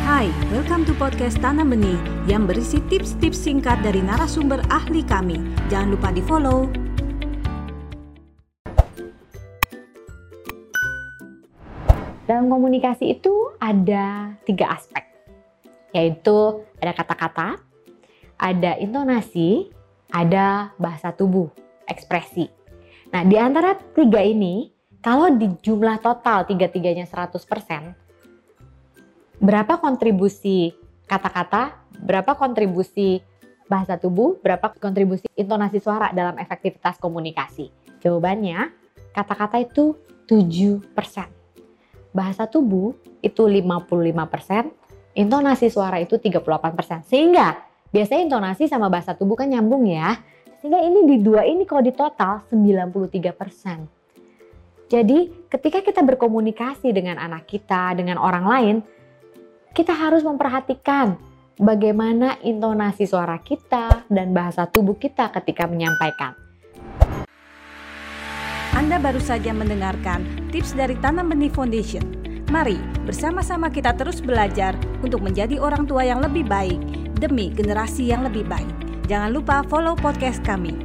Hai, welcome to podcast Tanam Benih yang berisi tips-tips singkat dari narasumber ahli kami. Jangan lupa di follow. Dalam komunikasi itu ada tiga aspek, yaitu ada kata-kata, ada intonasi, ada bahasa tubuh, ekspresi. Nah, di antara tiga ini, kalau di jumlah total tiga-tiganya 100%, berapa kontribusi kata-kata, berapa kontribusi bahasa tubuh, berapa kontribusi intonasi suara dalam efektivitas komunikasi? Jawabannya, kata-kata itu 7%. Bahasa tubuh itu 55%, intonasi suara itu 38%. Sehingga biasanya intonasi sama bahasa tubuh kan nyambung ya. Sehingga ini di dua ini kalau di total 93%. Jadi ketika kita berkomunikasi dengan anak kita, dengan orang lain, kita harus memperhatikan bagaimana intonasi suara kita dan bahasa tubuh kita ketika menyampaikan. Anda baru saja mendengarkan tips dari Tanam Benih Foundation. Mari bersama-sama kita terus belajar untuk menjadi orang tua yang lebih baik demi generasi yang lebih baik. Jangan lupa follow podcast kami.